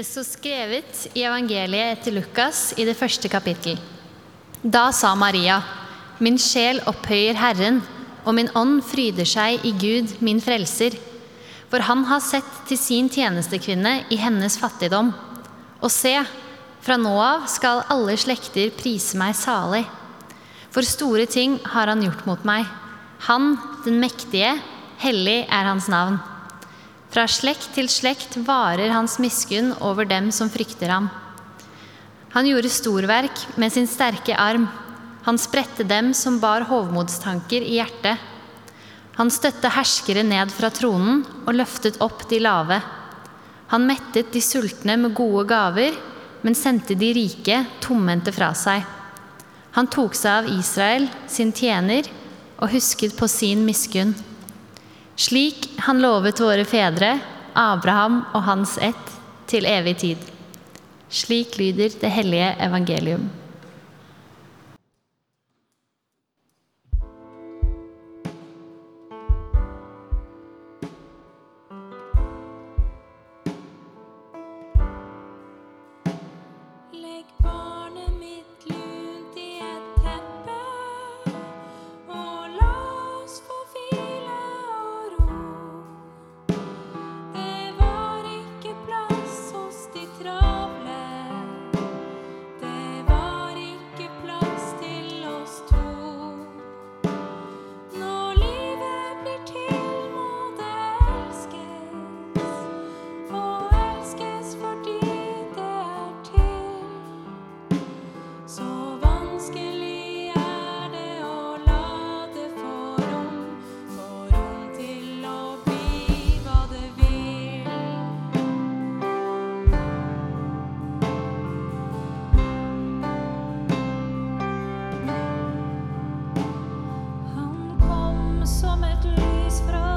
Det står skrevet i evangeliet etter Lukas i det første kapittel. Da sa Maria, min sjel opphøyer Herren, og min ånd fryder seg i Gud, min frelser. For han har sett til sin tjenestekvinne i hennes fattigdom. Og se, fra nå av skal alle slekter prise meg salig. For store ting har han gjort mot meg. Han, den mektige, hellig er hans navn. Fra slekt til slekt varer hans miskunn over dem som frykter ham. Han gjorde storverk med sin sterke arm. Han spredte dem som bar hovmodstanker i hjertet. Han støtte herskere ned fra tronen og løftet opp de lave. Han mettet de sultne med gode gaver, men sendte de rike tomhendte fra seg. Han tok seg av Israel, sin tjener, og husket på sin miskunn. Slik han lovet våre fedre, Abraham og hans ett, til evig tid. Slik lyder det hellige evangelium. sommet lys fra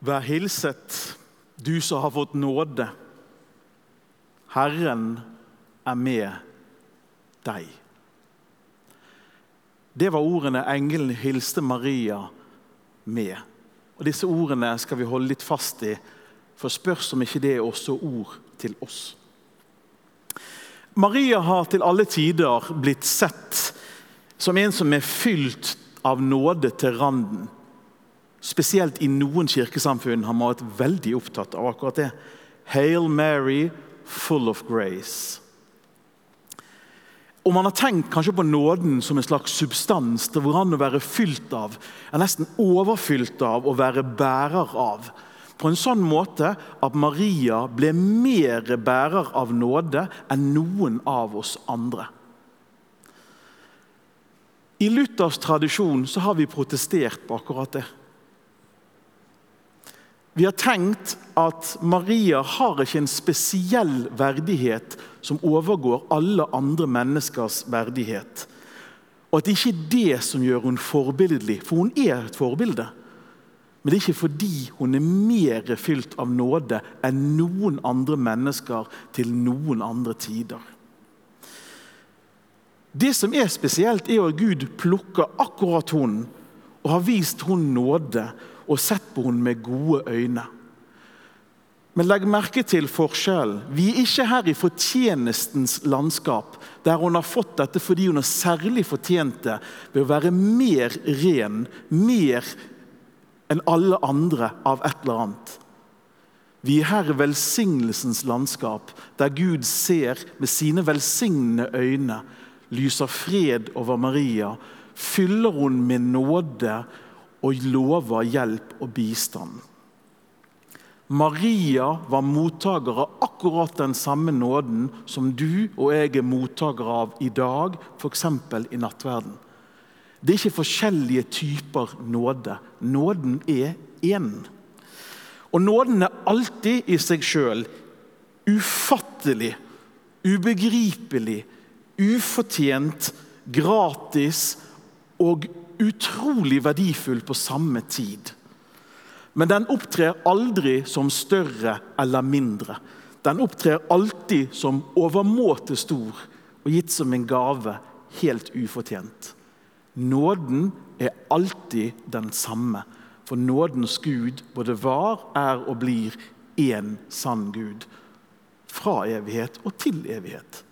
Vær hilset, du som har fått nåde. Herren er med deg. Det var ordene engelen hilste Maria med. Og Disse ordene skal vi holde litt fast i, for spørs om ikke det er også ord til oss. Maria har til alle tider blitt sett som en som er fylt av nåde til randen. Spesielt i noen kirkesamfunn har man vært veldig opptatt av akkurat det. Hail Mary, full of grace. Og man har tenkt kanskje på nåden som en slags substans. Det går an å være fylt av, er nesten overfylt av, å være bærer av. På en sånn måte at Maria ble mer bærer av nåde enn noen av oss andre. I Luthers tradisjon så har vi protestert på akkurat det. Vi har tenkt at Maria har ikke en spesiell verdighet som overgår alle andre menneskers verdighet. Og at det ikke er det som gjør hun forbilledlig, for hun er et forbilde. Men det er ikke fordi hun er mer fylt av nåde enn noen andre mennesker til noen andre tider. Det som er spesielt, er at Gud plukker akkurat hun og har vist hun nåde og sett på henne med gode øyne. Men legg merke til forskjellen. Vi er ikke her i fortjenestens landskap, der hun har fått dette fordi hun har særlig fortjent det ved å være mer ren, mer enn alle andre av et eller annet. Vi er her i velsignelsens landskap, der Gud ser med sine velsignende øyne, lyser fred over Maria, fyller hun med nåde og lover hjelp og bistand. Maria var mottaker av akkurat den samme nåden som du og jeg er mottaker av i dag, f.eks. i nattverden. Det er ikke forskjellige typer nåde. Nåden er én. Og nåden er alltid i seg sjøl ufattelig, ubegripelig, ufortjent, gratis og utrolig verdifull på samme tid. Men den opptrer aldri som større eller mindre. Den opptrer alltid som overmåte stor og gitt som en gave helt ufortjent. Nåden er alltid den samme, for nådens Gud både var, er og blir én sann Gud. Fra evighet og til evighet.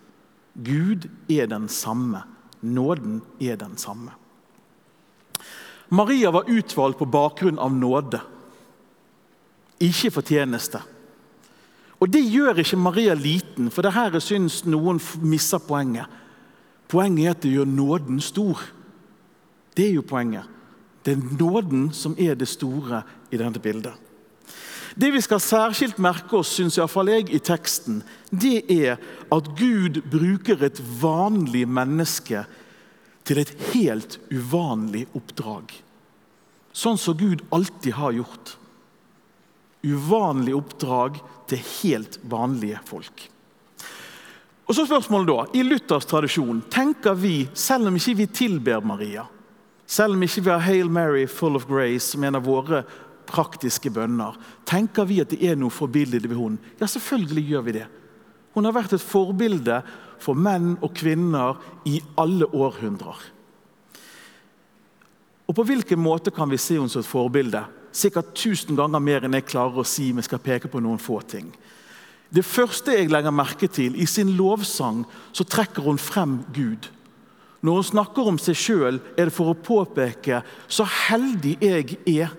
Gud er den samme. Nåden er den samme. Maria var utvalgt på bakgrunn av nåde, ikke fortjeneste. Og Det gjør ikke Maria liten, for det her syns noen misser poenget. Poenget er at det gjør nåden stor. Det er jo poenget. Det er nåden som er det store i dette bildet. Det vi skal særskilt merke oss, syns iallfall jeg, i teksten, det er at Gud bruker et vanlig menneske til et helt uvanlig oppdrag. Sånn som Gud alltid har gjort. Uvanlig oppdrag til helt vanlige folk. Og så spørsmålet da, I Luthers tradisjon tenker vi, selv om ikke vi tilber Maria, selv om ikke vi har Hail Mary, full of grace, som en av våre praktiske bønner, tenker vi at det er noe forbilledlig ved henne? Ja, selvfølgelig gjør vi det. Hun har vært et forbilde for menn og kvinner i alle århundrer. Og På hvilken måte kan vi se henne som et forbilde? Sikkert tusen ganger mer enn jeg klarer å si, men skal peke på noen få ting. Det første jeg legger merke til, I sin lovsang så trekker hun frem Gud. Når hun snakker om seg sjøl, er det for å påpeke så heldig jeg er.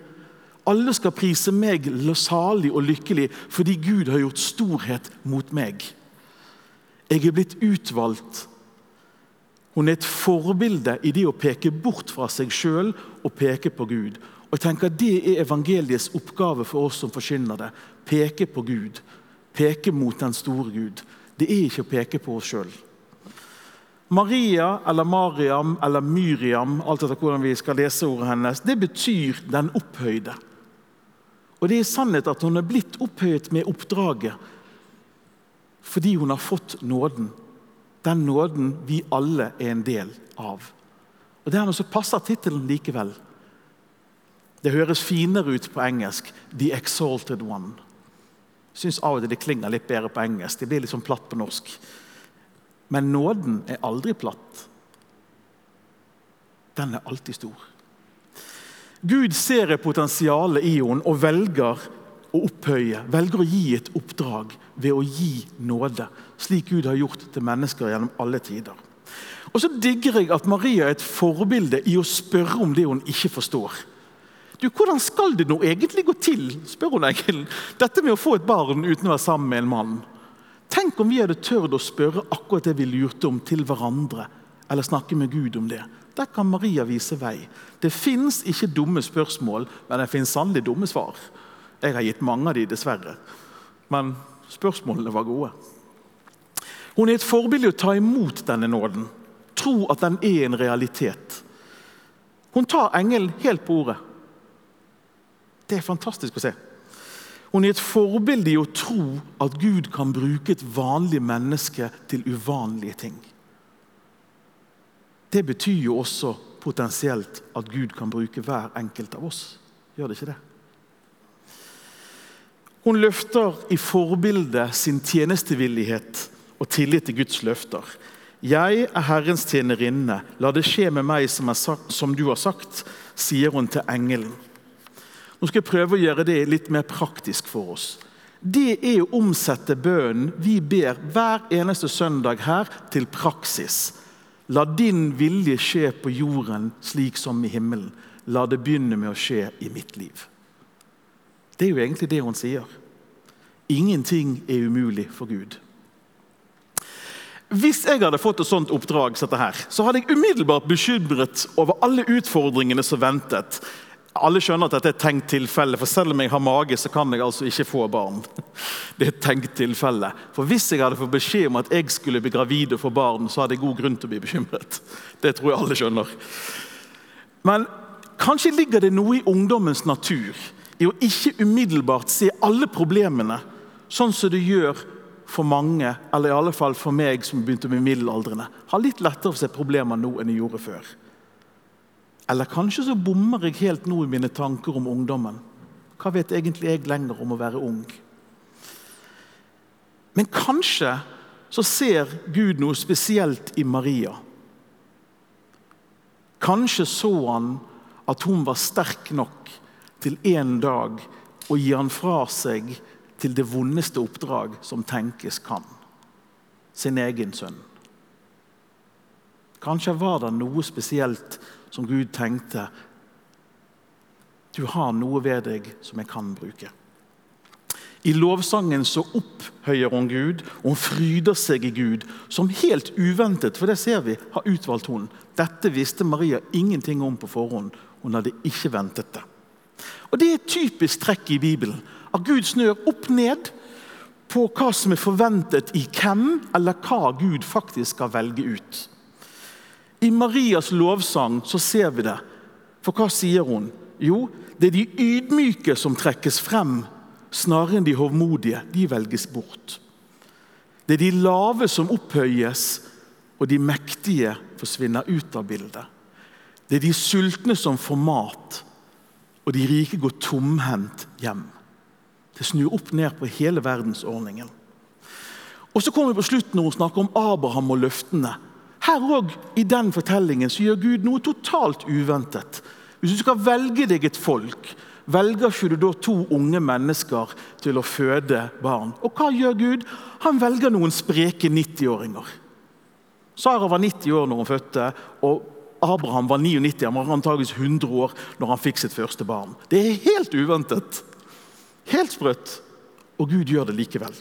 Alle skal prise meg salig og lykkelig fordi Gud har gjort storhet mot meg. Jeg er blitt utvalgt. Hun er et forbilde i det å peke bort fra seg sjøl og peke på Gud. Og jeg tenker Det er evangeliets oppgave for oss som forkynner det. Peke på Gud. Peke mot den store Gud. Det er ikke å peke på oss sjøl. Maria eller Mariam eller Myriam, alt etter hvordan vi skal lese ordet hennes, det betyr 'den opphøyde'. Og Det er sannhet at hun er blitt opphøyet med oppdraget fordi hun har fått nåden. Den nåden vi alle er en del av. Og Dermed så passer tittelen likevel. Det høres finere ut på engelsk 'The Exalted One'. Syns av og til det klinger litt bedre på engelsk. Det blir litt sånn platt på norsk. Men nåden er aldri platt. Den er alltid stor. Gud ser et potensial i henne og velger å opphøye, velger å gi et oppdrag ved å gi nåde, slik Gud har gjort til mennesker gjennom alle tider. Og så digger jeg at Maria er et forbilde i å spørre om det hun ikke forstår. Du, Hvordan skal det nå egentlig gå til, spør hun engelen. Dette med å få et barn uten å være sammen med en mann. Tenk om vi hadde tørt å spørre akkurat det vi lurte om til hverandre, eller snakke med Gud om det. Der kan Maria vise vei. Det fins ikke dumme spørsmål, men det fins sannelig dumme svar. Jeg har gitt mange av de, dessverre. Men spørsmålene var gode. Hun er et forbilde å ta imot denne nåden. Tro at den er en realitet. Hun tar engelen helt på ordet. Det er fantastisk å se. Hun er et forbilde i å tro at Gud kan bruke et vanlig menneske til uvanlige ting. Det betyr jo også potensielt at Gud kan bruke hver enkelt av oss. Gjør det ikke det? Hun løfter i forbildet sin tjenestevillighet og tillit til Guds løfter. Jeg er Herrens tjenerinne, la det skje med meg som, sagt, som du har sagt, sier hun til engelen. Nå skal jeg prøve å gjøre det litt mer praktisk for oss. Det er å omsette bønnen vi ber hver eneste søndag her, til praksis. La din vilje skje på jorden slik som i himmelen. La det begynne med å skje i mitt liv. Det er jo egentlig det hun sier. Ingenting er umulig for Gud. Hvis jeg hadde fått et sånt oppdrag, så hadde jeg umiddelbart bekymret over alle utfordringene som ventet. Alle skjønner at dette er et tenkt tilfelle, for selv om jeg har mage, så kan jeg altså ikke få barn. Det er et tenkt tilfelle. For Hvis jeg hadde fått beskjed om at jeg skulle bli gravid og få barn, så hadde jeg god grunn til å bli bekymret. Det tror jeg alle skjønner. Men kanskje ligger det noe i ungdommens natur i å ikke umiddelbart se alle problemene, sånn som det gjør for mange, eller i alle fall for meg som begynte med middelaldrende. Har litt lettere for å se problemer nå enn jeg gjorde før. Eller kanskje så bommer jeg helt nå i mine tanker om ungdommen. Hva vet egentlig jeg lenger om å være ung? Men kanskje så ser Gud noe spesielt i Maria. Kanskje så han at hun var sterk nok til en dag å gi han fra seg til det vondeste oppdrag som tenkes kan. Sin egen sønn. Kanskje var det noe spesielt som Gud tenkte Du har noe ved deg som jeg kan bruke. I lovsangen så opphøyer hun Gud, og hun fryder seg i Gud, som helt uventet, for det ser vi, har utvalgt hun. Dette visste Maria ingenting om på forhånd. Hun hadde ikke ventet det. Og Det er et typisk trekk i Bibelen. At Gud snør opp ned på hva som er forventet i hvem, eller hva Gud faktisk skal velge ut. I Marias lovsang så ser vi det. For hva sier hun? Jo, det er de ydmyke som trekkes frem, snarere enn de hovmodige. De velges bort. Det er de lave som opphøyes, og de mektige forsvinner ut av bildet. Det er de sultne som får mat, og de rike går tomhendt hjem. Det snur opp ned på hele verdensordningen. Og Så kommer vi på slutten når hun snakker om Abraham og løftene. Her òg, i den fortellingen, så gjør Gud noe totalt uventet. Hvis du skal velge deg et folk, velger ikke du da to unge mennesker til å føde barn? Og hva gjør Gud? Han velger noen spreke 90-åringer. Sara var 90 år når hun fødte, og Abraham var 99. Han var antageligvis 100 år når han fikk sitt første barn. Det er helt uventet. Helt sprøtt. Og Gud gjør det likevel.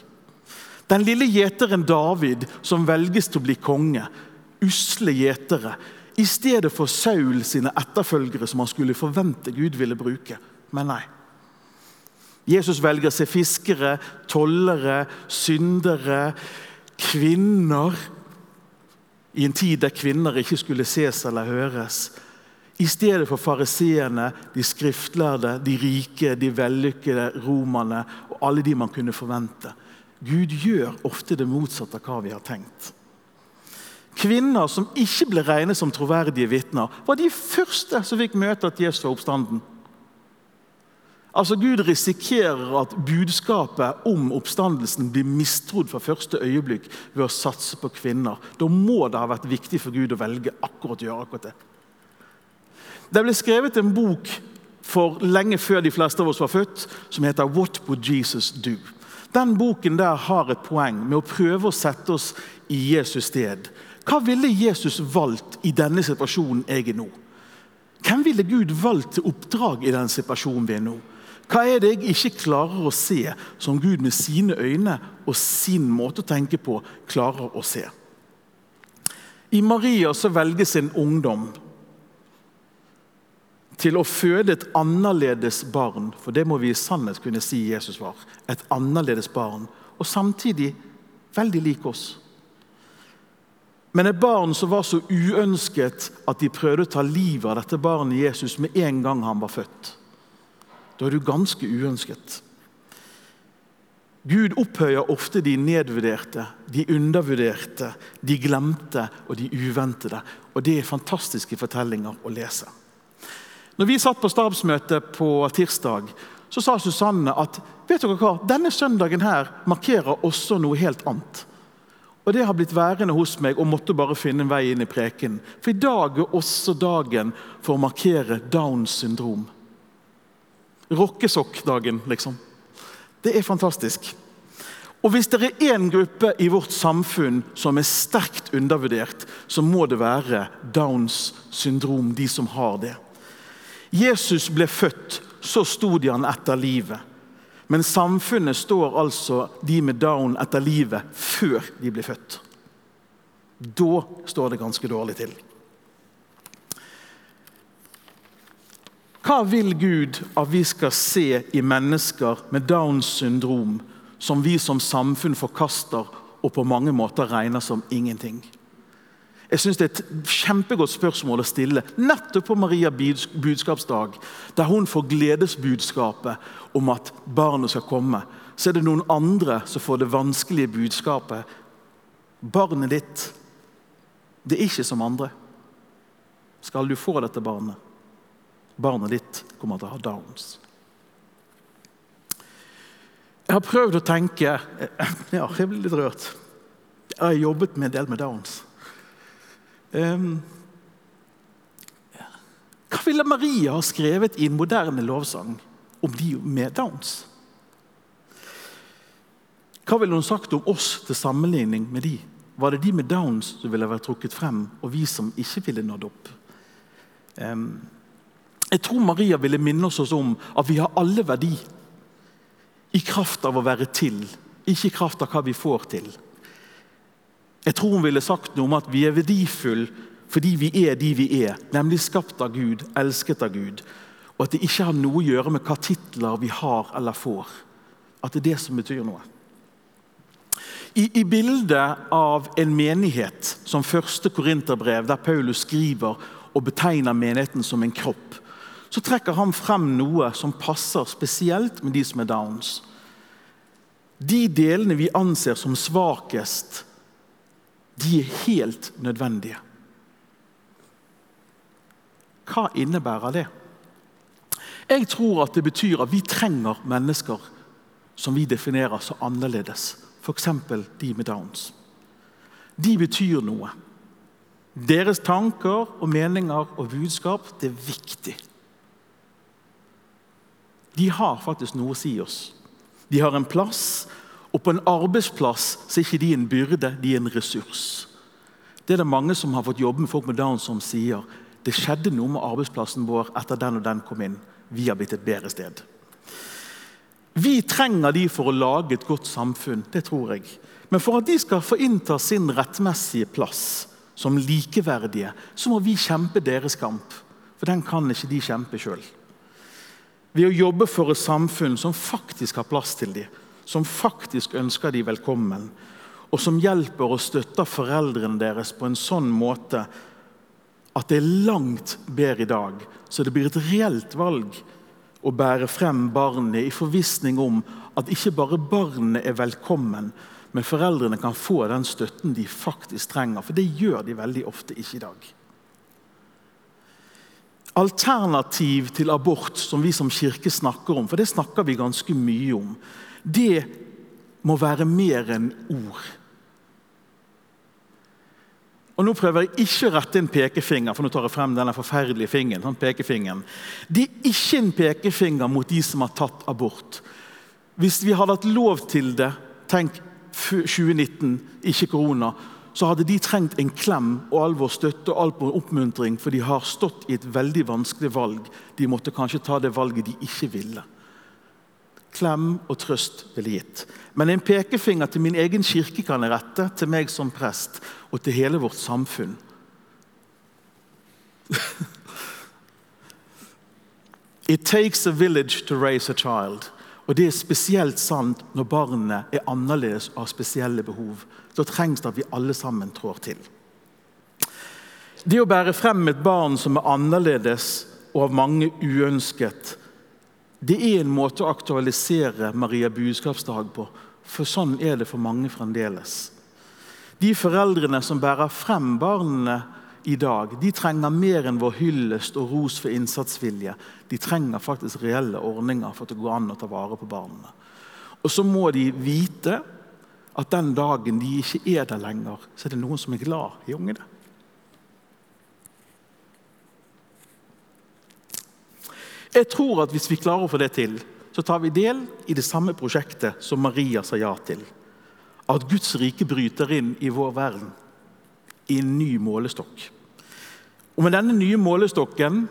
Den lille gjeteren David som velges til å bli konge, usle gjetere, i stedet for Saul sine etterfølgere som han skulle forvente Gud ville bruke. Men nei. Jesus velger seg fiskere, tollere, syndere, kvinner. I en tid der kvinner ikke skulle ses eller høres. I stedet for fariseerne, de skriftlærde, de rike, de vellykkede romerne og alle de man kunne forvente. Gud gjør ofte det motsatte av hva vi har tenkt. Kvinner som ikke ble regnet som troverdige vitner, var de første som fikk møte at Jesus var oppstanden. Altså Gud risikerer at budskapet om oppstandelsen blir mistrodd fra første øyeblikk ved å satse på kvinner. Da må det ha vært viktig for Gud å velge akkurat å gjøre akkurat det. Det ble skrevet en bok for lenge før de fleste av oss var født, som heter 'What Would Jesus Do?' Den boken der har et poeng med å prøve å sette oss i Jesus sted. Hva ville Jesus valgt i denne situasjonen jeg er nå? Hvem ville Gud valgt til oppdrag i den situasjonen vi er nå? Hva er det jeg ikke klarer å se, som Gud med sine øyne og sin måte å tenke på klarer å se? I Maria så velges en ungdom til å føde et annerledes barn, for det må vi i sannhet kunne si Jesus var. Et annerledes barn, og samtidig veldig lik oss. Men et barn som var så uønsket at de prøvde å ta livet av dette barnet Jesus med en gang han var født. Da er du ganske uønsket. Gud opphøyer ofte de nedvurderte, de undervurderte, de glemte og de uventede. Og Det er fantastiske fortellinger å lese. Når vi satt på stabsmøte på tirsdag, så sa Susanne at vet dere hva, denne søndagen her markerer også noe helt annet. Og Det har blitt værende hos meg og måtte bare finne en vei inn i preken. For i dag er også dagen for å markere Downs syndrom. Rockesokkdagen, liksom. Det er fantastisk. Og Hvis det er én gruppe i vårt samfunn som er sterkt undervurdert, så må det være Downs syndrom, de som har det. Jesus ble født, så sto de han etter livet. Men samfunnet står altså de med down etter livet før de blir født. Da står det ganske dårlig til. Hva vil Gud at vi skal se i mennesker med Downs syndrom, som vi som samfunn forkaster og på mange måter regner som ingenting? Jeg synes Det er et kjempegodt spørsmål å stille nettopp på Maria budskapsdag, der hun får gledesbudskapet om at barnet skal komme. Så er det noen andre som får det vanskelige budskapet. Barnet ditt, det er ikke som andre. Skal du få dette barnet? Barnet ditt kommer til å ha downs. Jeg har prøvd å tenke Ja, jeg blir litt rørt. Jeg har jobbet med en del med downs. Um, hva ville Maria ha skrevet i en moderne lovsang om de med downs? Hva ville hun sagt om oss til sammenligning med de? Var det de med downs som ville vært trukket frem, og vi som ikke ville nådd opp? Um, jeg tror Maria ville minne oss om at vi har alle verdi. I kraft av å være til, ikke i kraft av hva vi får til. Jeg tror hun ville sagt noe om at vi er verdifulle fordi vi er de vi er, nemlig skapt av Gud, elsket av Gud. Og at det ikke har noe å gjøre med hva titler vi har eller får. At det er det som betyr noe. I, I bildet av en menighet, som første korinterbrev, der Paulus skriver og betegner menigheten som en kropp, så trekker han frem noe som passer spesielt med de som er downs. De delene vi anser som svakest, de er helt nødvendige. Hva innebærer det? Jeg tror at det betyr at vi trenger mennesker som vi definerer så annerledes. F.eks. de med downs. De betyr noe. Deres tanker og meninger og budskap det er viktig. De har faktisk noe å si oss. De har en plass, og på en arbeidsplass så er ikke de en byrde, de er en ressurs. Det er det mange som har fått jobbe med folk med Downs som sier. Det skjedde noe med arbeidsplassen vår etter den og den kom inn. Vi har blitt et bedre sted. Vi trenger de for å lage et godt samfunn, det tror jeg. Men for at de skal få innta sin rettmessige plass som likeverdige, så må vi kjempe deres kamp. For den kan ikke de kjempe sjøl. Ved å jobbe for et samfunn som faktisk har plass til dem, som faktisk ønsker de velkommen, og som hjelper og støtter foreldrene deres på en sånn måte at det er langt bedre i dag, så det blir et reelt valg å bære frem barnet i forvissning om at ikke bare barnet er velkommen, men foreldrene kan få den støtten de faktisk trenger. For det gjør de veldig ofte ikke i dag. alternativ til abort som vi som kirke snakker om, for det snakker vi ganske mye om, det må være mer enn ord. Og Nå prøver jeg ikke å rette en pekefinger, for nå tar jeg frem denne forferdelige fingeren. Sånn pekefingeren. Det er ikke en pekefinger mot de som har tatt abort. Hvis vi hadde hatt lov til det, tenk 2019, ikke korona, så hadde de trengt en klem og all vår støtte og all vår oppmuntring, for de har stått i et veldig vanskelig valg. De måtte kanskje ta det valget de ikke ville. Klem og trøst ville gitt. Men en pekefinger til min egen kirke kan jeg rette, til meg som prest og til hele vårt samfunn. It takes a village to raise a child. Og Det er spesielt sant når barnet er annerledes og har spesielle behov. Da trengs det at vi alle sammen trår til. Det å bære frem et barn som er annerledes og av mange uønsket, det er en måte å aktualisere Maria budskapsdag på. For sånn er det for mange fremdeles. De foreldrene som bærer frem barna i dag, de trenger mer enn vår hyllest og ros for innsatsvilje. De trenger faktisk reelle ordninger for at det går an å ta vare på barna. Og så må de vite at den dagen de ikke er der lenger, så er det noen som er glad i ungene. Jeg tror at hvis vi klarer å få det til, så tar vi del i det samme prosjektet som Maria sa ja til. At Guds rike bryter inn i vår verden i en ny målestokk. Og Med denne nye målestokken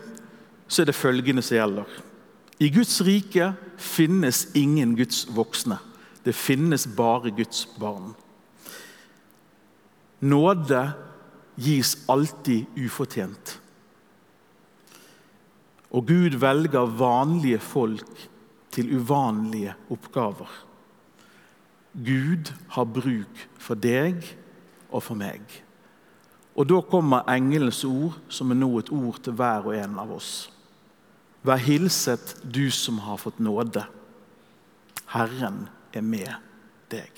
så er det følgende som gjelder. I Guds rike finnes ingen Guds voksne. Det finnes bare Guds barn. Nåde gis alltid ufortjent. Og Gud velger vanlige folk til uvanlige oppgaver. Gud har bruk for deg og for meg. Og Da kommer engelens ord, som er nå et ord til hver og en av oss. Vær hilset, du som har fått nåde. Herren er med deg.